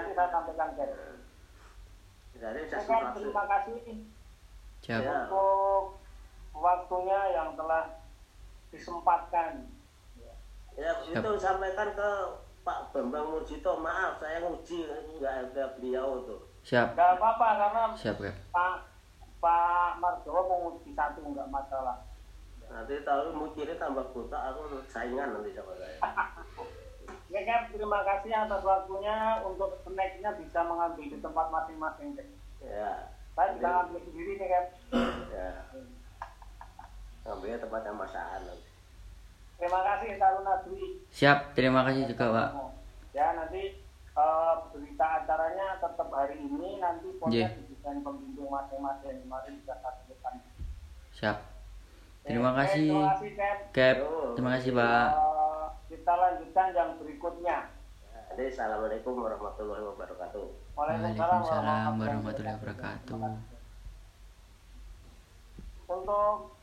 nanti saya sampaikan saya maksud. terima kasih Siap. Ya. untuk waktunya yang telah disempatkan. Ya itu sampaikan ke Pak Bambang Mujito maaf saya nguji nggak ada beliau tuh. Siap. Gak apa-apa karena Siap, Kak. Pak Pak Marjowo mau uji satu nggak masalah. Nanti tahu mukirnya tambah buta aku saingan nanti sama saya. Ya Cap, terima kasih atas waktunya untuk snacknya bisa mengambil di tempat masing-masing. Ya. Saya bisa ngambil sendiri nih Cap. Ya. Ngambilnya tempat yang masakan. Terima kasih Taruna Dwi. Siap. Terima kasih juga, Pak. Ya nanti eh, berita acaranya tetap hari ini nanti Iya. podcast didesain pembimbing masing-masing. Mari kita satukan. Siap. Terima kasih. Terima kasih Cap. Cap. Terima kasih, Pak. Kita lanjutkan yang berikutnya. Jadi assalamualaikum warahmatullahi wabarakatuh. Waalaikumsalam warahmatullahi wabarakatuh. Untuk